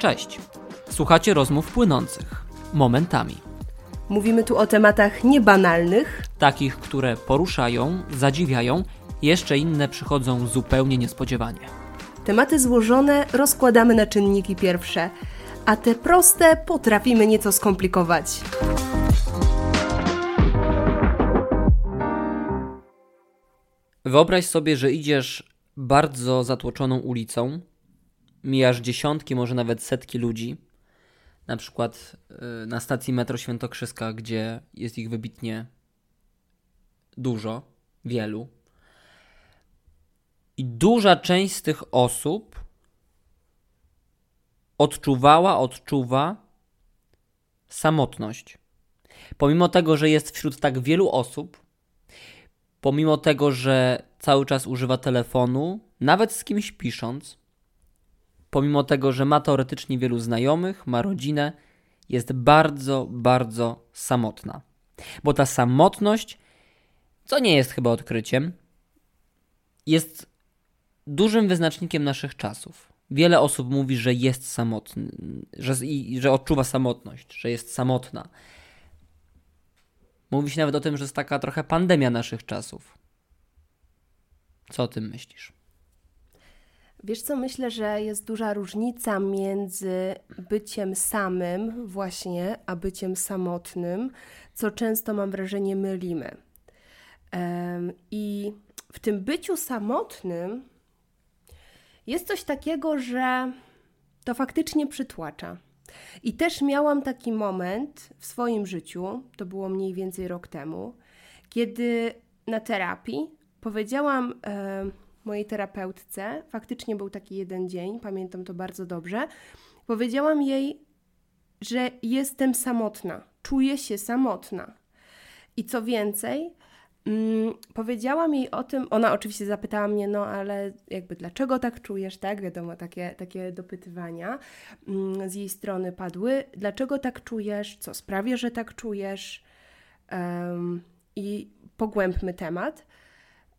Cześć. Słuchacie rozmów płynących momentami. Mówimy tu o tematach niebanalnych, Takich, które poruszają, zadziwiają, jeszcze inne przychodzą zupełnie niespodziewanie. tematy złożone rozkładamy na czynniki pierwsze, a te proste potrafimy nieco skomplikować. Wyobraź sobie, że idziesz bardzo zatłoczoną ulicą, mijasz dziesiątki, może nawet setki ludzi, na przykład y, na stacji metro Świętokrzyska, gdzie jest ich wybitnie dużo, wielu. I duża część z tych osób odczuwała, odczuwa samotność. Pomimo tego, że jest wśród tak wielu osób, pomimo tego, że cały czas używa telefonu, nawet z kimś pisząc, pomimo tego, że ma teoretycznie wielu znajomych, ma rodzinę, jest bardzo, bardzo samotna. Bo ta samotność, co nie jest chyba odkryciem, jest dużym wyznacznikiem naszych czasów. Wiele osób mówi, że jest samotny, że, że odczuwa samotność, że jest samotna. Mówi się nawet o tym, że jest taka trochę pandemia naszych czasów. Co o tym myślisz? Wiesz co, myślę, że jest duża różnica między byciem samym właśnie, a byciem samotnym, co często mam wrażenie mylimy. I w tym byciu samotnym jest coś takiego, że to faktycznie przytłacza. I też miałam taki moment w swoim życiu, to było mniej więcej rok temu, kiedy na terapii powiedziałam e, mojej terapeutce, faktycznie był taki jeden dzień, pamiętam to bardzo dobrze, powiedziałam jej, że jestem samotna, czuję się samotna. I co więcej, mm, powiedziałam jej o tym, ona oczywiście zapytała mnie, no ale jakby dlaczego tak czujesz, tak? Wiadomo, takie, takie dopytywania mm, z jej strony padły. Dlaczego tak czujesz? Co sprawia, że tak czujesz? Em, I pogłębmy temat.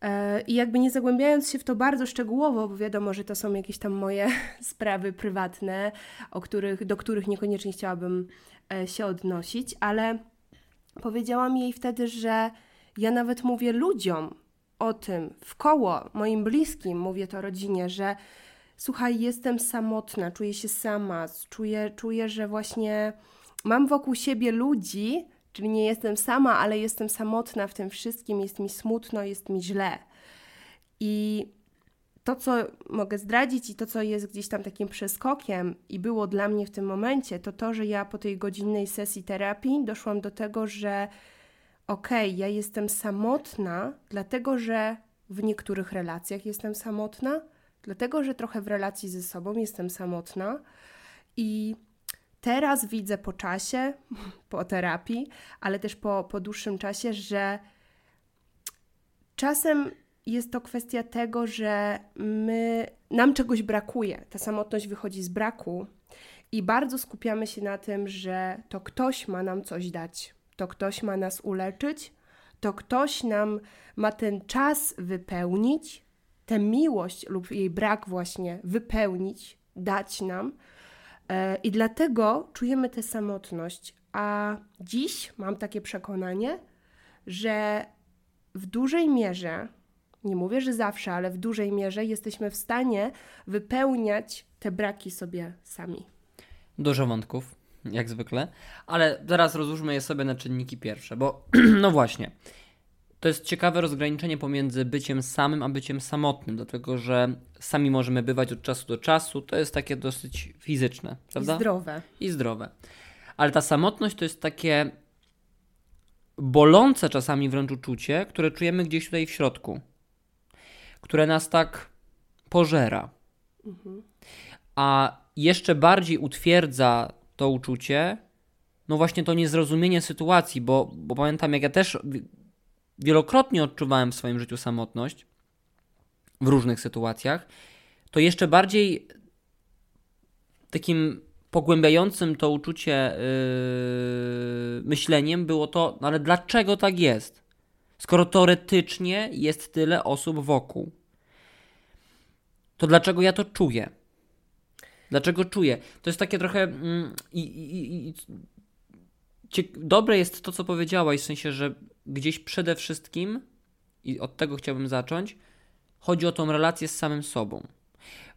E, I jakby nie zagłębiając się w to bardzo szczegółowo, bo wiadomo, że to są jakieś tam moje sprawy prywatne, o których, do których niekoniecznie chciałabym e, się odnosić, ale powiedziałam jej wtedy, że ja nawet mówię ludziom o tym w koło, moim bliskim, mówię to rodzinie, że słuchaj, jestem samotna, czuję się sama, czuję, czuję, że właśnie mam wokół siebie ludzi, czyli nie jestem sama, ale jestem samotna w tym wszystkim, jest mi smutno, jest mi źle. I to, co mogę zdradzić i to, co jest gdzieś tam takim przeskokiem i było dla mnie w tym momencie, to to, że ja po tej godzinnej sesji terapii doszłam do tego, że okej, okay, ja jestem samotna, dlatego że w niektórych relacjach jestem samotna, dlatego że trochę w relacji ze sobą jestem samotna i teraz widzę po czasie, po terapii, ale też po, po dłuższym czasie, że czasem jest to kwestia tego, że my, nam czegoś brakuje. Ta samotność wychodzi z braku i bardzo skupiamy się na tym, że to ktoś ma nam coś dać, to ktoś ma nas uleczyć, to ktoś nam ma ten czas wypełnić, tę miłość lub jej brak właśnie wypełnić, dać nam. I dlatego czujemy tę samotność. A dziś mam takie przekonanie, że w dużej mierze, nie mówię, że zawsze, ale w dużej mierze jesteśmy w stanie wypełniać te braki sobie sami. Dużo wątków, jak zwykle, ale zaraz rozłóżmy je sobie na czynniki pierwsze, bo no właśnie. To jest ciekawe rozgraniczenie pomiędzy byciem samym a byciem samotnym, dlatego że sami możemy bywać od czasu do czasu. To jest takie dosyć fizyczne, prawda? I zdrowe. I zdrowe. Ale ta samotność to jest takie bolące czasami wręcz uczucie, które czujemy gdzieś tutaj w środku, które nas tak pożera. Mhm. A jeszcze bardziej utwierdza to uczucie, no właśnie to niezrozumienie sytuacji, bo, bo pamiętam, jak ja też wielokrotnie odczuwałem w swoim życiu samotność w różnych sytuacjach, to jeszcze bardziej takim pogłębiającym to uczucie yy, myśleniem było to, no ale dlaczego tak jest? Skoro teoretycznie jest tyle osób wokół, to dlaczego ja to czuję? Dlaczego czuję? To jest takie trochę. Mm, i, i, i, dobre jest to, co powiedziałaś, w sensie, że gdzieś przede wszystkim, i od tego chciałbym zacząć, chodzi o tą relację z samym sobą.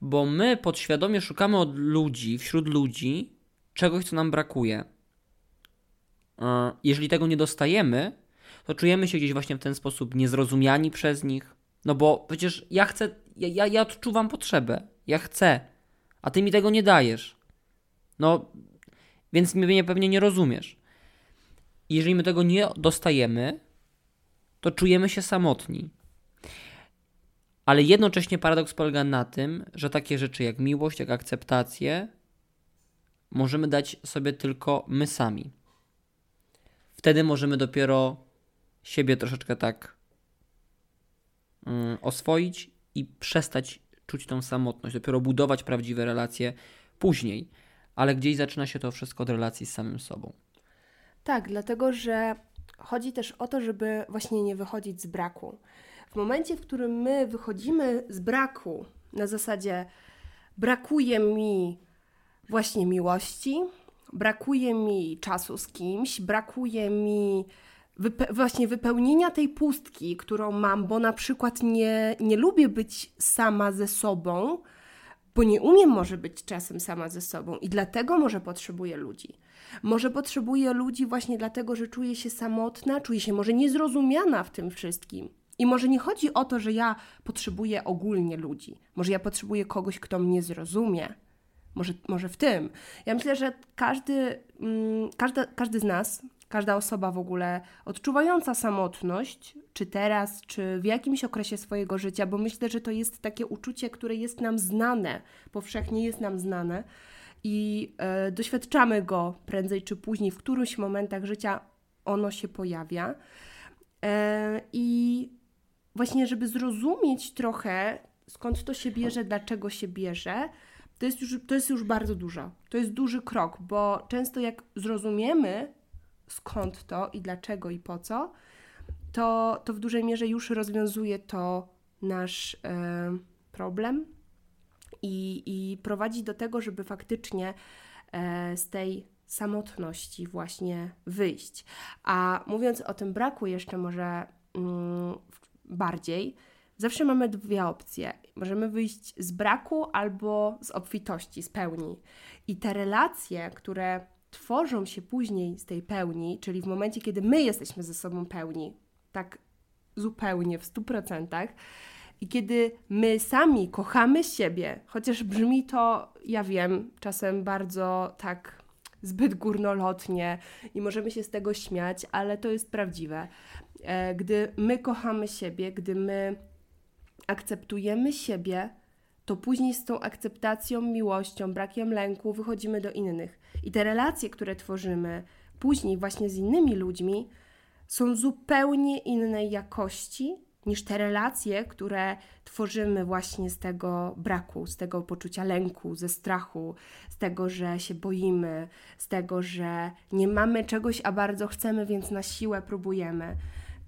Bo my podświadomie szukamy od ludzi, wśród ludzi, czegoś, co nam brakuje. Jeżeli tego nie dostajemy, to czujemy się gdzieś właśnie w ten sposób niezrozumiani przez nich. No bo przecież ja chcę, ja, ja, ja odczuwam potrzebę, ja chcę, a ty mi tego nie dajesz. No, więc mnie pewnie nie rozumiesz. Jeżeli my tego nie dostajemy, to czujemy się samotni. Ale jednocześnie paradoks polega na tym, że takie rzeczy jak miłość, jak akceptację możemy dać sobie tylko my sami. Wtedy możemy dopiero siebie troszeczkę tak mm, oswoić i przestać czuć tą samotność, dopiero budować prawdziwe relacje później. Ale gdzieś zaczyna się to wszystko od relacji z samym sobą. Tak, dlatego że chodzi też o to, żeby właśnie nie wychodzić z braku. W momencie, w którym my wychodzimy z braku, na zasadzie brakuje mi właśnie miłości, brakuje mi czasu z kimś, brakuje mi wype właśnie wypełnienia tej pustki, którą mam, bo na przykład nie, nie lubię być sama ze sobą, bo nie umiem może być czasem sama ze sobą i dlatego może potrzebuję ludzi. Może potrzebuję ludzi właśnie dlatego, że czuję się samotna, czuję się może niezrozumiana w tym wszystkim. I może nie chodzi o to, że ja potrzebuję ogólnie ludzi. Może ja potrzebuję kogoś, kto mnie zrozumie. Może, może w tym. Ja myślę, że każdy, mm, każda, każdy z nas, każda osoba w ogóle odczuwająca samotność, czy teraz, czy w jakimś okresie swojego życia, bo myślę, że to jest takie uczucie, które jest nam znane, powszechnie jest nam znane i e, doświadczamy go prędzej czy później, w którychś momentach życia ono się pojawia. E, I właśnie, żeby zrozumieć trochę, skąd to się bierze, dlaczego się bierze, to jest, już, to jest już bardzo dużo. To jest duży krok, bo często jak zrozumiemy, skąd to i dlaczego i po co, to, to w dużej mierze już rozwiązuje to nasz e, problem i, i prowadzi do tego, żeby faktycznie e, z tej samotności właśnie wyjść. A mówiąc o tym braku jeszcze może mm, bardziej, zawsze mamy dwie opcje. Możemy wyjść z braku albo z obfitości, z pełni. I te relacje, które tworzą się później z tej pełni, czyli w momencie, kiedy my jesteśmy ze sobą pełni, tak zupełnie w stu procentach, i kiedy my sami kochamy siebie, chociaż brzmi to, ja wiem, czasem bardzo tak zbyt górnolotnie i możemy się z tego śmiać, ale to jest prawdziwe. E, gdy my kochamy siebie, gdy my akceptujemy siebie, to później z tą akceptacją, miłością, brakiem lęku wychodzimy do innych. I te relacje, które tworzymy później właśnie z innymi ludźmi, są zupełnie innej jakości niż te relacje, które tworzymy właśnie z tego braku, z tego poczucia lęku, ze strachu, z tego, że się boimy, z tego, że nie mamy czegoś, a bardzo chcemy, więc na siłę próbujemy.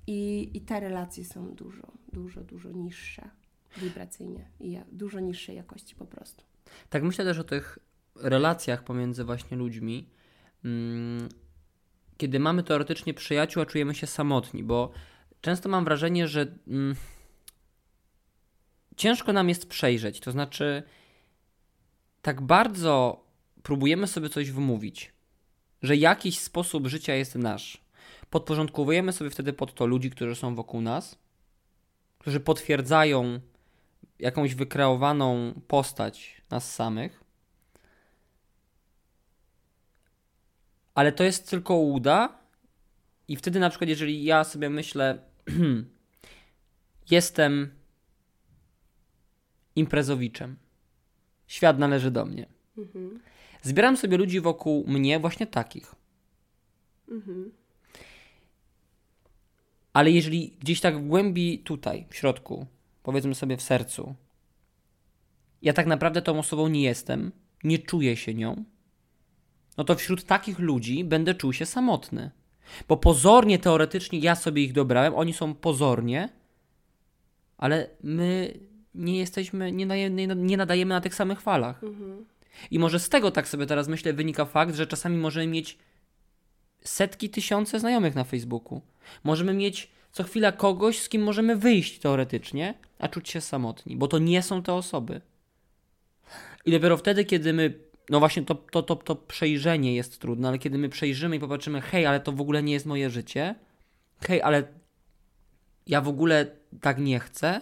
I, i te relacje są dużo, dużo, dużo niższe wibracyjnie i dużo niższej jakości po prostu. Tak, myślę też o tych relacjach pomiędzy właśnie ludźmi. Hmm, kiedy mamy teoretycznie przyjaciół, a czujemy się samotni, bo często mam wrażenie, że hmm, ciężko nam jest przejrzeć. To znaczy, tak bardzo próbujemy sobie coś wmówić, że jakiś sposób życia jest nasz. Podporządkowujemy sobie wtedy pod to ludzi, którzy są wokół nas, którzy potwierdzają jakąś wykreowaną postać nas samych. Ale to jest tylko uda. I wtedy, na przykład, jeżeli ja sobie myślę, jestem imprezowiczem, świat należy do mnie. Mhm. Zbieram sobie ludzi wokół mnie, właśnie takich. Mhm. Ale jeżeli gdzieś tak w głębi tutaj, w środku, powiedzmy sobie w sercu, ja tak naprawdę tą osobą nie jestem, nie czuję się nią, no to wśród takich ludzi będę czuł się samotny. Bo pozornie, teoretycznie ja sobie ich dobrałem, oni są pozornie, ale my nie jesteśmy, nie, nie, nie nadajemy na tych samych falach. Mhm. I może z tego, tak sobie teraz myślę, wynika fakt, że czasami możemy mieć setki, tysiące znajomych na Facebooku. Możemy mieć co chwila kogoś, z kim możemy wyjść teoretycznie, a czuć się samotni, bo to nie są te osoby. I dopiero wtedy, kiedy my, no właśnie to, to, to, to przejrzenie jest trudne, ale kiedy my przejrzymy i popatrzymy, hej, ale to w ogóle nie jest moje życie, hej, ale ja w ogóle tak nie chcę,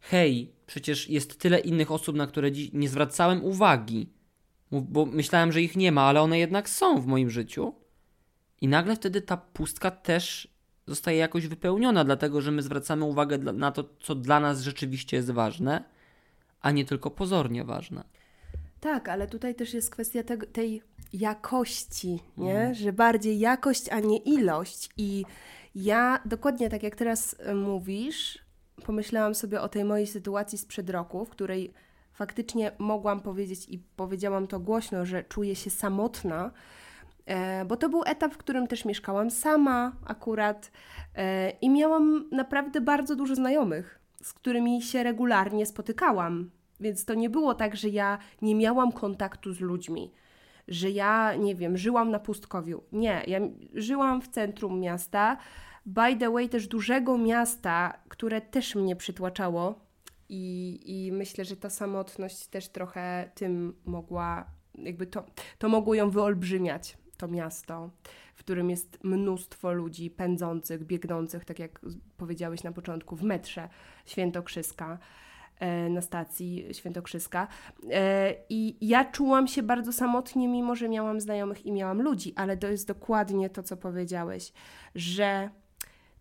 hej, przecież jest tyle innych osób, na które dziś nie zwracałem uwagi, bo myślałem, że ich nie ma, ale one jednak są w moim życiu. I nagle wtedy ta pustka też zostaje jakoś wypełniona, dlatego że my zwracamy uwagę na to, co dla nas rzeczywiście jest ważne, a nie tylko pozornie ważne. Tak, ale tutaj też jest kwestia te, tej jakości, nie? Mm. że bardziej jakość, a nie ilość. I ja dokładnie tak jak teraz e, mówisz, pomyślałam sobie o tej mojej sytuacji sprzed roku, w której faktycznie mogłam powiedzieć i powiedziałam to głośno, że czuję się samotna, e, bo to był etap, w którym też mieszkałam sama akurat e, i miałam naprawdę bardzo dużo znajomych, z którymi się regularnie spotykałam. Więc to nie było tak, że ja nie miałam kontaktu z ludźmi, że ja, nie wiem, żyłam na pustkowiu. Nie, ja żyłam w centrum miasta, by the way, też dużego miasta, które też mnie przytłaczało. I, I myślę, że ta samotność też trochę tym mogła, jakby to, to mogło ją wyolbrzymiać, to miasto, w którym jest mnóstwo ludzi pędzących, biegnących, tak jak powiedziałeś na początku, w metrze Świętokrzyska na stacji Świętokrzyska. E, I ja czułam się bardzo samotnie, mimo że miałam znajomych i miałam ludzi, ale to jest dokładnie to, co powiedziałeś, że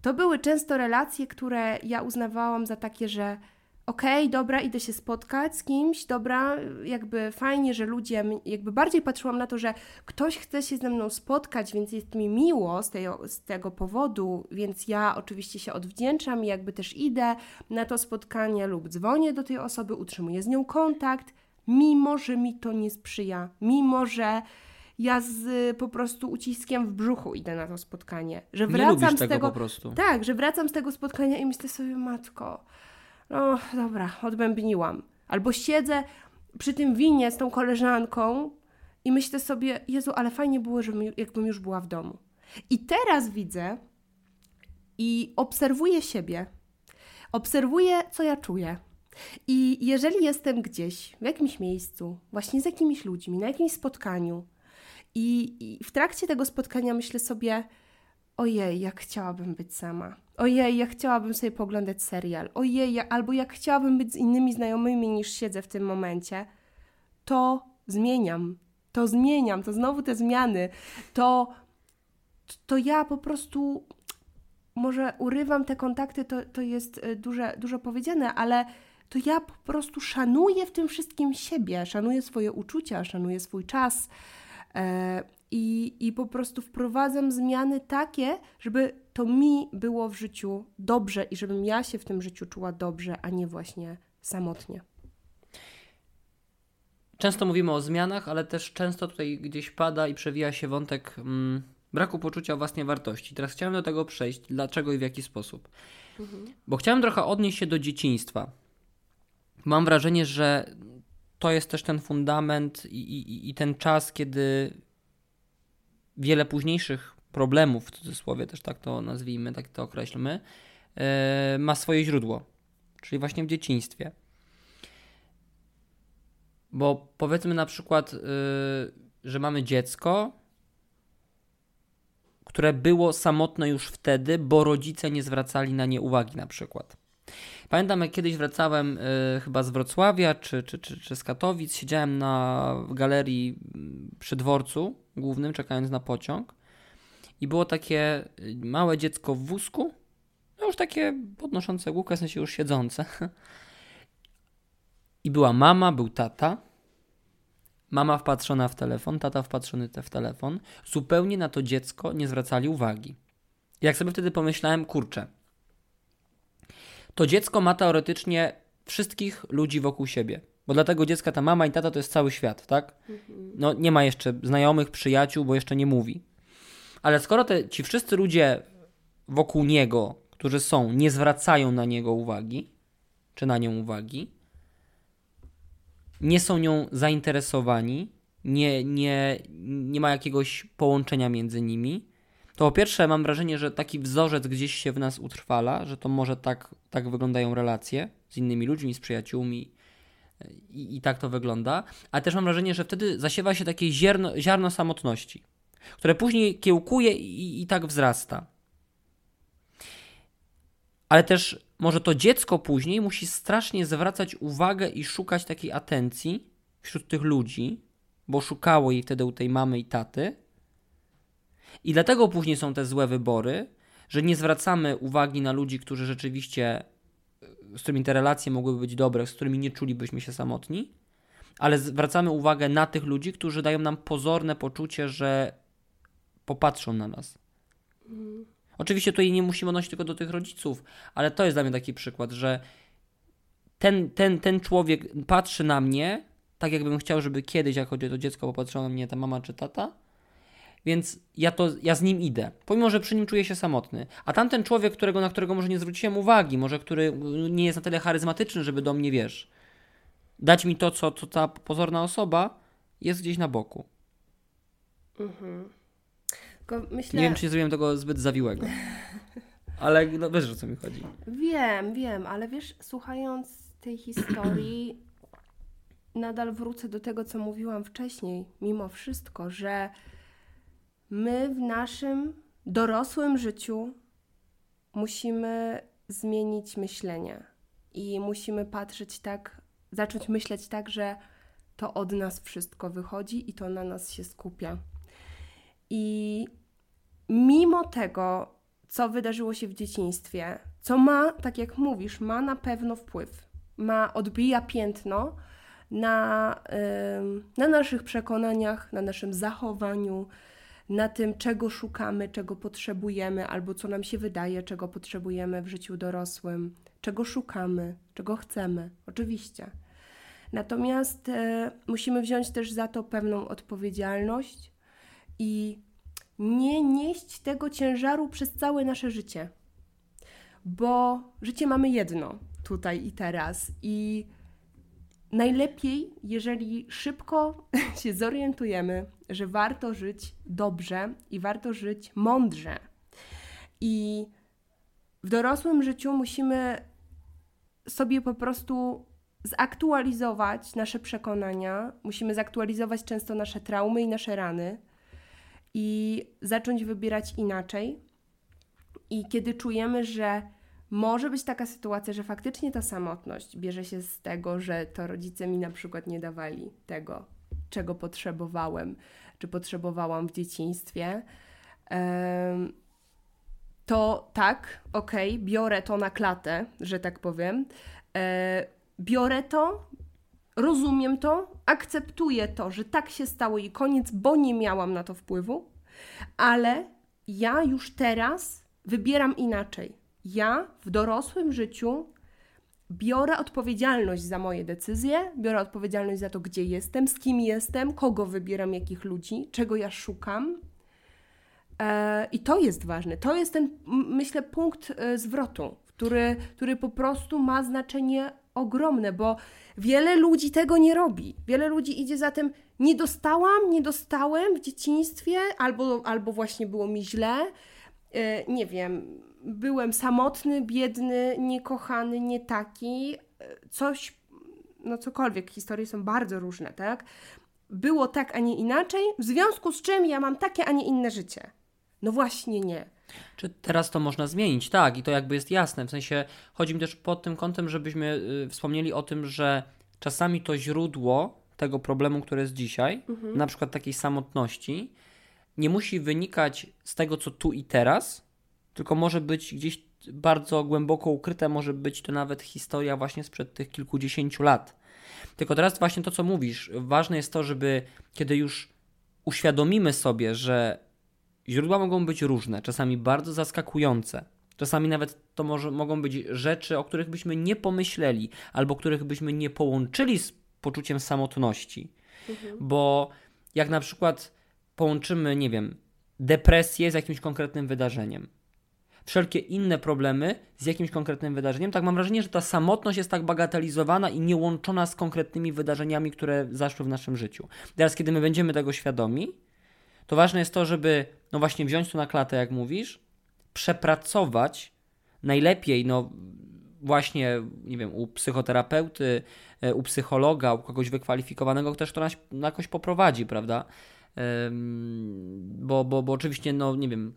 to były często relacje, które ja uznawałam za takie, że okej, okay, dobra, idę się spotkać z kimś, dobra, jakby fajnie, że ludzie, jakby bardziej patrzyłam na to, że ktoś chce się ze mną spotkać, więc jest mi miło z, tej, z tego powodu, więc ja oczywiście się odwdzięczam i jakby też idę na to spotkanie lub dzwonię do tej osoby, utrzymuję z nią kontakt, mimo że mi to nie sprzyja, mimo że ja z po prostu uciskiem w brzuchu idę na to spotkanie. Że wracam nie z tego, po prostu. Tak, że wracam z tego spotkania i myślę sobie, matko, no dobra, odbębniłam. Albo siedzę przy tym winie z tą koleżanką i myślę sobie, Jezu, ale fajnie było, żebym, jakbym już była w domu. I teraz widzę i obserwuję siebie. Obserwuję, co ja czuję. I jeżeli jestem gdzieś, w jakimś miejscu, właśnie z jakimiś ludźmi, na jakimś spotkaniu, i, I, w trakcie tego spotkania myślę sobie, ojej, jak chciałabym być sama. Ojej, jak chciałabym sobie poglądać serial. Ojej, albo jak chciałabym być z innymi znajomymi niż siedzę w tym momencie. To zmieniam. To zmieniam. To znowu te zmiany. To, to ja po prostu może urywam te kontakty, to, to jest e, duże, dużo powiedziane, ale to ja po prostu szanuję w tym wszystkim siebie, szanuję swoje uczucia, szanuję swój czas, I, I po prostu wprowadzam zmiany takie, żeby to mi było w życiu dobrze i żebym ja się w tym życiu czuła dobrze, a nie właśnie samotnie. Często mówimy o zmianach, ale też często tutaj gdzieś pada i przewija się wątek mm, braku poczucia własnej wartości. Teraz chciałem do tego przejść. Dlaczego i w jaki sposób? Mhm. Bo chciałem trochę odnieść się do dzieciństwa. Mam wrażenie, że to jest też ten fundament i, i, i ten czas, kiedy wiele późniejszych problemów, w cudzysłowie też tak to nazwijmy, tak to określmy, yy, ma swoje źródło, czyli właśnie w dzieciństwie. Bo powiedzmy na przykład, yy, że mamy dziecko, które było samotne już wtedy, bo rodzice nie zwracali na nie uwagi, na przykład. Pamiętam, jak kiedyś wracałem y, chyba z Wrocławia czy, czy, czy, czy z Katowic, siedziałem na galerii mm, przy dworcu głównym, czekając na pociąg. I było takie y, małe dziecko w wózku, no już takie podnoszące główkę, w sensie już siedzące. I była mama, był tata. Mama wpatrzona w telefon, tata wpatrzony w telefon. Zupełnie na to dziecko nie zwracali uwagi. Jak sobie wtedy pomyślałem, kurczę, to dziecko ma teoretycznie wszystkich ludzi wokół siebie. Bo dla tego dziecka ta mama i tata to jest cały świat, tak? Mhm. No nie ma jeszcze znajomych, przyjaciół, bo jeszcze nie mówi. Ale skoro te, ci wszyscy ludzie wokół niego, którzy są, nie zwracają na niego uwagi, czy na nią uwagi, nie są nią zainteresowani, nie, nie, nie ma jakiegoś połączenia między nimi, to po pierwsze mam wrażenie, że taki wzorzec gdzieś się w nas utrwala, że to może tak, tak wyglądają relacje z innymi ludźmi, z przyjaciółmi i, i tak to wygląda, ale też mam wrażenie, że wtedy zasiewa się takie ziarno, ziarno samotności, które później kiełkuje i, i tak wzrasta. Ale też może to dziecko później musi strasznie zwracać uwagę i szukać takiej atencji wśród tych ludzi, bo szukało jej wtedy u tej mamy i taty. I dlatego później są te złe wybory, że nie zwracamy uwagi na ludzi, którzy rzeczywiście, z którymi te relacje mogłyby być dobre, z którymi nie czulibyśmy się samotni, ale zwracamy uwagę na tych ludzi, którzy dają nam pozorne poczucie, że popatrzą na nas. Mm. Oczywiście tutaj nie musimy odnosić tylko do tych rodziców, ale to jest dla mnie taki przykład, że ten, ten, ten człowiek patrzy na mnie tak, jakbym chciał, żeby kiedyś, jak chodzi o to dziecko, popatrzyła na mnie ta mama czy tata. Więc ja, to, ja z nim idę, pomimo że przy nim czuję się samotny. A tamten człowiek, którego, na którego może nie zwróciłem uwagi, może który nie jest na tyle charyzmatyczny, żeby do mnie wiesz, dać mi to, co, co ta pozorna osoba, jest gdzieś na boku. Mhm. Myślę... Nie wiem, czy nie zrobiłem tego zbyt zawiłego. Ale no, wiesz, o co mi chodzi. Wiem, wiem, ale wiesz, słuchając tej historii, nadal wrócę do tego, co mówiłam wcześniej, mimo wszystko, że my w naszym dorosłym życiu musimy zmienić myślenie i musimy patrzeć tak, zacząć myśleć tak, że to od nas wszystko wychodzi i to na nas się skupia. I mimo tego, co wydarzyło się w dzieciństwie, co ma, tak jak mówisz, ma na pewno wpływ, ma, odbija piętno na, na naszych przekonaniach, na naszym zachowaniu, na tym, czego szukamy, czego potrzebujemy, albo co nam się wydaje, czego potrzebujemy w życiu dorosłym, czego szukamy, czego chcemy, oczywiście. Natomiast e, musimy wziąć też za to pewną odpowiedzialność i nie nieść tego ciężaru przez całe nasze życie. Bo życie mamy jedno tutaj i teraz i najlepiej, jeżeli szybko się zorientujemy, że warto żyć dobrze i warto żyć mądrze. I w dorosłym życiu musimy sobie po prostu zaktualizować nasze przekonania, musimy zaktualizować często nasze traumy i nasze rany i zacząć wybierać inaczej. I kiedy czujemy, że może być taka sytuacja, że faktycznie ta samotność bierze się z tego, że to rodzice mi na przykład nie dawali tego, czego potrzebowałem, czy potrzebowałam w dzieciństwie, to tak, okej, biorę to na klatę, że tak powiem. E, biorę to, rozumiem to, akceptuję to, że tak się stało i koniec, bo nie miałam na to wpływu, ale ja już teraz wybieram inaczej. Ja w dorosłym życiu biorę odpowiedzialność za moje decyzje, biorę odpowiedzialność za to, gdzie jestem, z kim jestem, kogo wybieram, jakich ludzi, czego ja szukam. E, I to jest ważne. To jest ten, myślę, punkt e, zwrotu, który, który po prostu ma znaczenie ogromne, bo wiele ludzi tego nie robi. Wiele ludzi idzie za tym, nie dostałam, nie dostałem w dzieciństwie, albo, albo właśnie było mi źle. E, nie wiem, byłem samotny, biedny, niekochany, nie taki. Coś, no cokolwiek, historie są bardzo różne, tak? Było tak, a nie inaczej, w związku z czym ja mam takie, a nie inne życie. No właśnie nie. Czy teraz to można zmienić? Tak, i to jakby jest jasne. W sensie chodzi mi też pod tym kątem, żebyśmy y, wspomnieli o tym, że czasami to źródło tego problemu, który jest dzisiaj, mhm. na przykład takiej samotności, nie musi wynikać z tego, co tu i teraz, tylko może być gdzieś bardzo głęboko ukryte, może być to nawet historia właśnie sprzed tych kilkudziesięciu lat. Tylko teraz właśnie to, co mówisz, ważne jest to, żeby kiedy już uświadomimy sobie, że źródła mogą być różne, czasami bardzo zaskakujące, czasami nawet to może, mogą być rzeczy, o których byśmy nie pomyśleli, albo których byśmy nie połączyli z poczuciem samotności. Mhm. Bo jak na przykład połączymy, nie wiem, depresję z jakimś konkretnym wydarzeniem, wszelkie inne problemy z jakimś konkretnym wydarzeniem. Tak mam wrażenie, że ta samotność jest tak bagatelizowana i nie łączona z konkretnymi wydarzeniami, które zaszły w naszym życiu. Teraz, kiedy my będziemy tego świadomi, to ważne jest to, żeby no właśnie wziąć to na klatę, jak mówisz, przepracować najlepiej, no właśnie, nie wiem, u psychoterapeuty, u psychologa, u kogoś wykwalifikowanego, też to nas jakoś poprowadzi, prawda? Bo, bo, bo oczywiście, no nie wiem,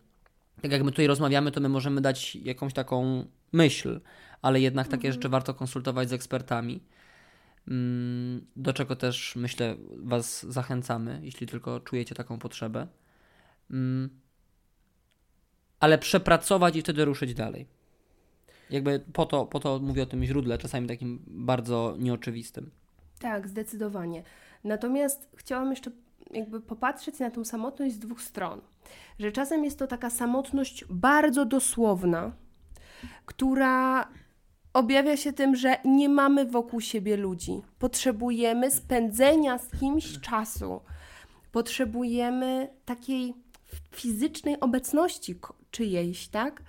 tak jak my tutaj rozmawiamy, to my możemy dać jakąś taką myśl, ale jednak takie mhm. rzeczy warto konsultować z ekspertami. Mm, do czego też myślę, Was zachęcamy, jeśli tylko czujecie taką potrzebę. Mm, ale przepracować i wtedy ruszyć dalej. Jakby po to, po to mówię o tym źródle, czasami takim bardzo nieoczywistym. Tak, zdecydowanie. Natomiast chciałam jeszcze jakby popatrzeć na tą samotność z dwóch stron. Że czasem jest to taka samotność bardzo dosłowna, która objawia się tym, że nie mamy wokół siebie ludzi. Potrzebujemy spędzenia z kimś czasu. Potrzebujemy takiej fizycznej obecności czyjejś, tak?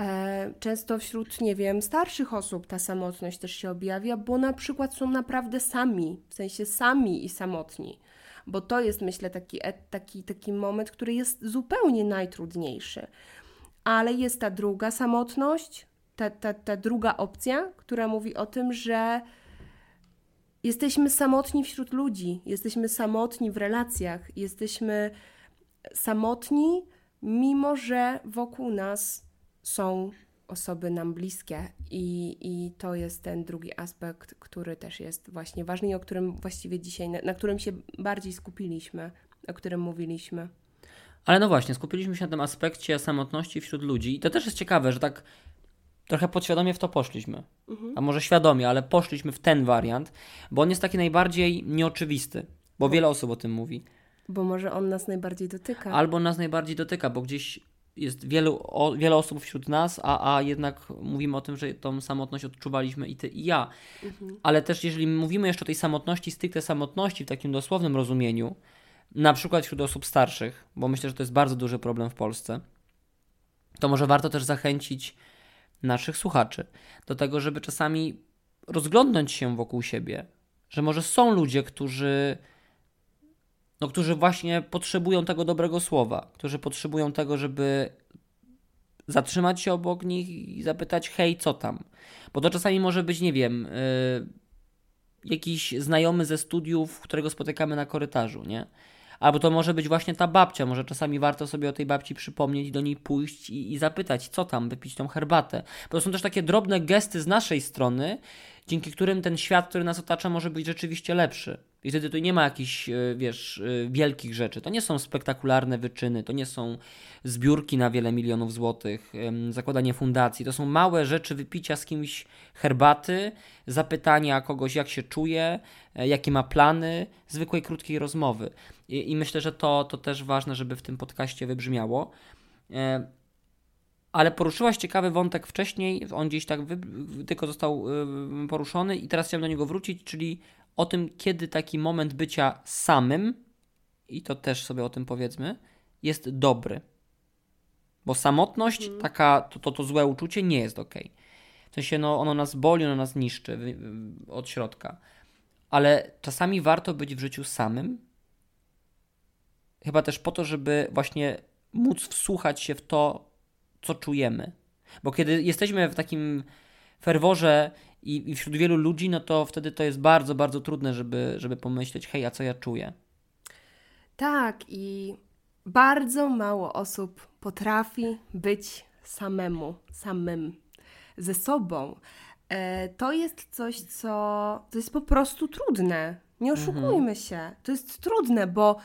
E, często wśród, nie wiem, starszych osób ta samotność też się objawia, bo na przykład są naprawdę sami, w sensie sami i samotni. Bo to jest, myślę, taki, taki, taki moment, który jest zupełnie najtrudniejszy. Ale jest ta druga samotność, ta, ta, ta druga opcja, która mówi o tym, że jesteśmy samotni wśród ludzi, jesteśmy samotni w relacjach, jesteśmy samotni, mimo że wokół nas są osoby nam bliskie i, i to jest ten drugi aspekt, który też jest właśnie ważny i o którym właściwie dzisiaj, na, na którym się bardziej skupiliśmy, o którym mówiliśmy. Ale no właśnie, skupiliśmy się na tym aspekcie samotności wśród ludzi i to też jest ciekawe, że tak trochę podświadomie w to poszliśmy. Mhm. A może świadomie, ale poszliśmy w ten wariant, bo on jest taki najbardziej nieoczywisty, bo wiele osób o tym mówi. Bo może on nas najbardziej dotyka. Albo nas najbardziej dotyka, bo gdzieś jest wielu, o, wiele osób wśród nas, a, a jednak mówimy o tym, że tą samotność odczuwaliśmy i ty, i ja. Mhm. Ale też jeżeli mówimy jeszcze o tej samotności, stricte samotności w takim dosłownym rozumieniu, na przykład wśród osób starszych, bo myślę, że to jest bardzo duży problem w Polsce, to może warto też zachęcić naszych słuchaczy do tego, żeby czasami rozglądnąć się wokół siebie, że może są ludzie, którzy no, którzy właśnie potrzebują tego dobrego słowa, którzy potrzebują tego, żeby zatrzymać się obok nich i zapytać, hej, co tam? Bo to czasami może być, nie wiem, yy, jakiś znajomy ze studiów, którego spotykamy na korytarzu, nie? Albo to może być właśnie ta babcia, może czasami warto sobie o tej babci przypomnieć, do niej pójść i, i zapytać, co tam, wypić tą herbatę. Bo to są też takie drobne gesty z naszej strony, dzięki którym ten świat, który nas otacza, może być rzeczywiście lepszy. I wtedy tu nie ma jakichś, e, wiesz, e, wielkich rzeczy. To nie są spektakularne wyczyny, to nie są zbiórki na wiele milionów złotych, zakładanie fundacji. To są małe rzeczy wypicia z kimś herbaty, zapytania kogoś, jak się czuje, e, jakie ma plany, zwykłej, krótkiej rozmowy. I, i myślę, że to, to też ważne, żeby w tym podcaście wybrzmiało. Ale poruszyłaś ciekawy wątek wcześniej, on gdzieś tak wy, tylko został poruszony i teraz chciałem do niego wrócić, czyli o tym, kiedy taki moment bycia samym, i to też sobie o tym powiedzmy, jest dobry. Bo samotność, mhm. taka, to, to, to złe uczucie nie jest ok. W sensie, no, ono nas boli, ono nas niszczy od środka. Ale czasami warto być w życiu samym. Chyba też po to, żeby właśnie móc wsłuchać się w to, co czujemy. Bo kiedy jesteśmy w takim ferworze i, i wśród wielu ludzi, no to wtedy to jest bardzo, bardzo trudne, żeby, żeby pomyśleć, hej, a co ja czuję? Tak, i bardzo mało osób potrafi być samemu, samym, ze sobą. E, to jest coś, co to jest po prostu trudne. Nie oszukujmy mhm. się. To jest trudne, bo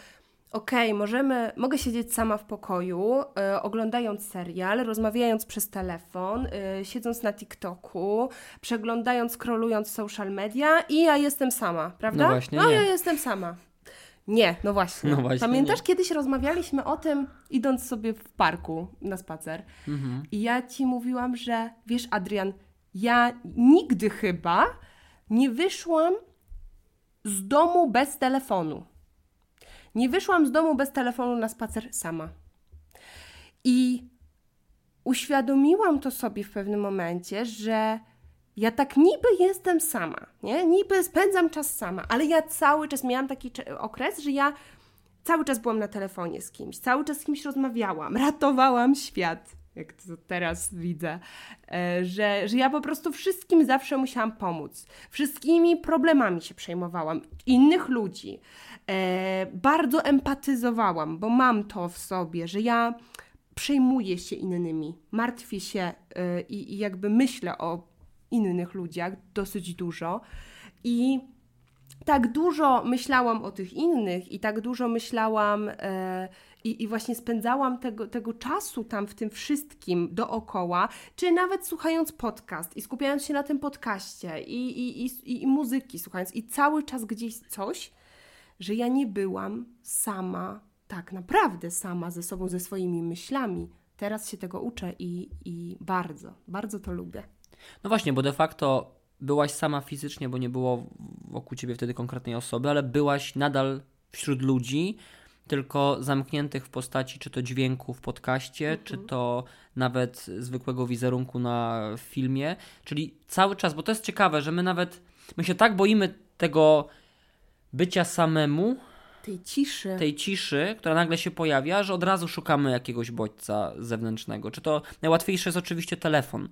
okej, okay, możemy, mogę siedzieć sama w pokoju, y, oglądając serial, rozmawiając przez telefon, y, siedząc na TikToku, przeglądając, scrollując social media i ja jestem sama, prawda? No właśnie, No nie. ja jestem sama. Nie, no właśnie. No właśnie Pamiętasz, nie. kiedyś rozmawialiśmy o tym, idąc sobie w parku na spacer. Mhm. I ja ci mówiłam, że wiesz, Adrian, ja nigdy chyba nie wyszłam z domu bez telefonu. Nie wyszłam z domu bez telefonu na spacer sama. I uświadomiłam to sobie w pewnym momencie, że ja tak niby jestem sama, nie? Niby spędzam czas sama, ale ja cały czas miałam taki okres, że ja cały czas byłam na telefonie z kimś, cały czas z kimś rozmawiałam, ratowałam świat, jak to teraz widzę, e, że, że ja po prostu wszystkim zawsze musiałam pomóc. Wszystkimi problemami się przejmowałam, innych ludzi. E, bardzo empatyzowałam, bo mam to w sobie, że ja przejmuję się innymi, martwię się e, i, i jakby myślę o innych ludziach dosyć dużo. I tak dużo myślałam o tych innych i tak dużo myślałam i, i, właśnie spędzałam tego, tego czasu tam w tym wszystkim dookoła, czy nawet słuchając podcast i skupiając się na tym podcaście i, i, i, i muzyki słuchając i cały czas gdzieś coś, że ja nie byłam sama, tak naprawdę sama ze sobą, ze swoimi myślami. Teraz się tego uczę i, i bardzo, bardzo to lubię. No właśnie, bo de facto byłaś sama fizycznie, bo nie było wokół ciebie wtedy konkretnej osoby, ale byłaś nadal wśród ludzi, tylko zamkniętych w postaci czy to dźwięku w podcaście, mhm. czy to nawet zwykłego wizerunku na filmie. Czyli cały czas, bo to jest ciekawe, że my nawet, my się tak boimy tego bycia samemu, tej ciszy. Tej ciszy, która nagle się pojawia, że od razu szukamy jakiegoś bodźca zewnętrznego. Czy to najłatwiejsze jest oczywiście telefon.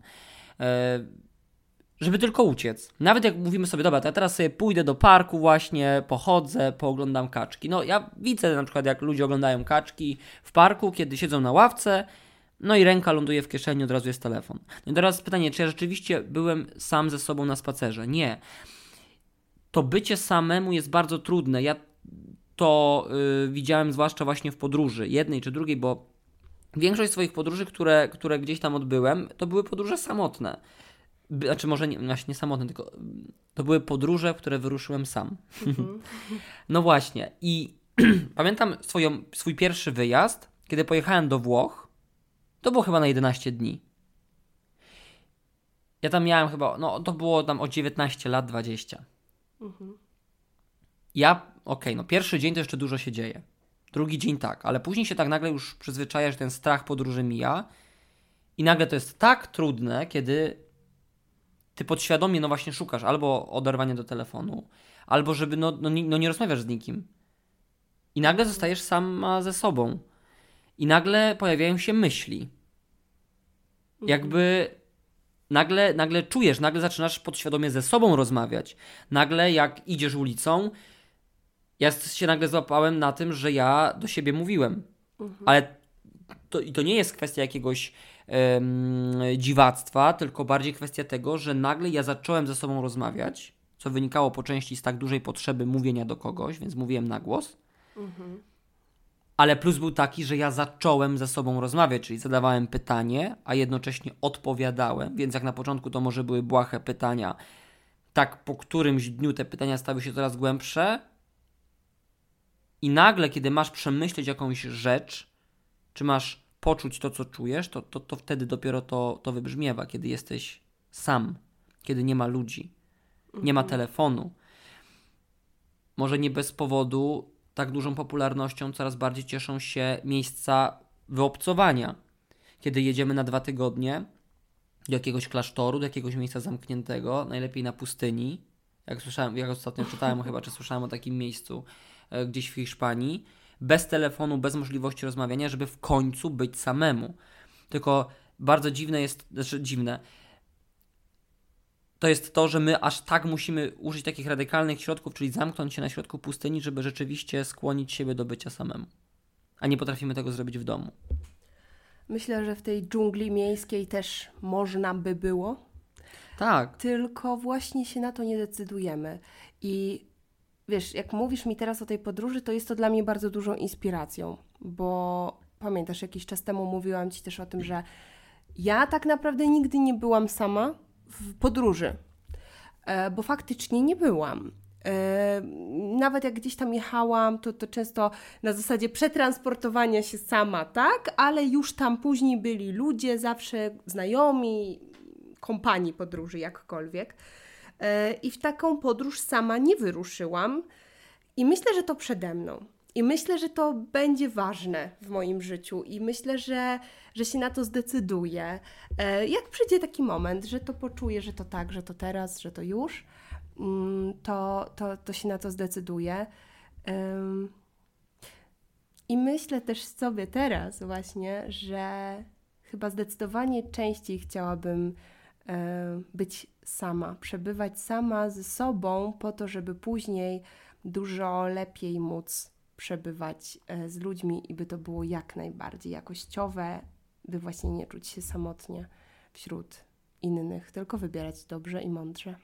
Żeby tylko uciec. Nawet jak mówimy sobie, dobra, to ja teraz sobie pójdę do parku właśnie, pochodzę, pooglądam kaczki. No ja widzę na przykład, jak ludzie oglądają kaczki w parku, kiedy siedzą na ławce, no i ręka ląduje w kieszeni, od razu jest telefon. No i teraz pytanie, czy ja rzeczywiście byłem sam ze sobą na spacerze? Nie. To bycie samemu jest bardzo trudne. Ja to yy, widziałem zwłaszcza właśnie w podróży, jednej czy drugiej, bo większość swoich podróży, które, które gdzieś tam odbyłem, to były podróże samotne znaczy może nie, właśnie nie samotny, tylko to były podróże, w które wyruszyłem sam. Mhm. no właśnie. I pamiętam swoją, swój pierwszy wyjazd, kiedy pojechałem do Włoch. To było chyba na 11 dni. Ja tam miałem chyba, no to było tam o 19 lat, 20. Mhm. Ja, okej, okay, no pierwszy dzień to jeszcze dużo się dzieje. Drugi dzień tak, ale później się tak nagle już przyzwyczaja, że ten strach podróży mija. I nagle to jest tak trudne, kiedy ty podświadomie no właśnie szukasz albo oderwania do telefonu, albo żeby no, no, no nie rozmawiasz z nikim. I nagle zostajesz sama ze sobą. I nagle pojawiają się myśli. Mhm. Jakby nagle, nagle czujesz, nagle zaczynasz podświadomie ze sobą rozmawiać. Nagle jak idziesz ulicą, ja się nagle złapałem na tym, że ja do siebie mówiłem. Mhm. Ale to, i to nie jest kwestia jakiegoś dziwactwa, tylko bardziej kwestia tego, że nagle ja zacząłem ze sobą rozmawiać, co wynikało po części z tak dużej potrzeby mówienia do kogoś, więc mówiłem na głos. Mhm. Ale plus był taki, że ja zacząłem ze sobą rozmawiać, czyli zadawałem pytanie, a jednocześnie odpowiadałem, więc jak na początku to może były błahe pytania, tak po którymś dniu te pytania stały się coraz głębsze. I nagle, kiedy masz przemyśleć jakąś rzecz, czy masz poczuć to, co czujesz, to, to, to wtedy dopiero to, to wybrzmiewa, kiedy jesteś sam, kiedy nie ma ludzi, nie ma mhm. telefonu. Może nie bez powodu tak dużą popularnością coraz bardziej cieszą się miejsca wyobcowania. Kiedy jedziemy na dwa tygodnie do jakiegoś klasztoru, do jakiegoś miejsca zamkniętego, najlepiej na pustyni. Jak słyszałem, jak ostatnio czytałem chyba, czy słyszałem o takim miejscu e, gdzieś w Hiszpanii bez telefonu, bez możliwości rozmawiania, żeby w końcu być samemu. Tylko bardzo dziwne jest, znaczy dziwne, to jest to, że my aż tak musimy użyć takich radykalnych środków, czyli zamknąć się na środku pustyni, żeby rzeczywiście skłonić siebie do bycia samemu. A nie potrafimy tego zrobić w domu. Myślę, że w tej dżungli miejskiej też można by było. Tak. Tylko właśnie się na to nie decydujemy. I wiesz, jak mówisz mi teraz o tej podróży, to jest to dla mnie bardzo dużą inspiracją, bo pamiętasz, jakiś czas temu mówiłam Ci też o tym, że ja tak naprawdę nigdy nie byłam sama w podróży, e, bo faktycznie nie byłam. E, nawet jak gdzieś tam jechałam, to, to często na zasadzie przetransportowania się sama, tak? Ale już tam później byli ludzie, zawsze znajomi, kompanii podróży, jakkolwiek. E, I w taką podróż sama nie wyruszyłam. I myślę, że to przede mną. I myślę, że to będzie ważne w moim życiu i myślę, że, że się na to zdecyduję. E, jak przyjdzie taki moment, że to poczuję, że to tak, że to teraz, że to już, mm, to, to, to się na to zdecyduję. I myślę też sobie teraz właśnie, że chyba zdecydowanie częściej chciałabym e, być sama, przebywać sama ze sobą, po to, żeby później dużo lepiej móc przebywać e, z ludźmi i by to było jak najbardziej jakościowe, by właśnie nie czuć się samotnie wśród innych, tylko wybierać dobrze i mądrze.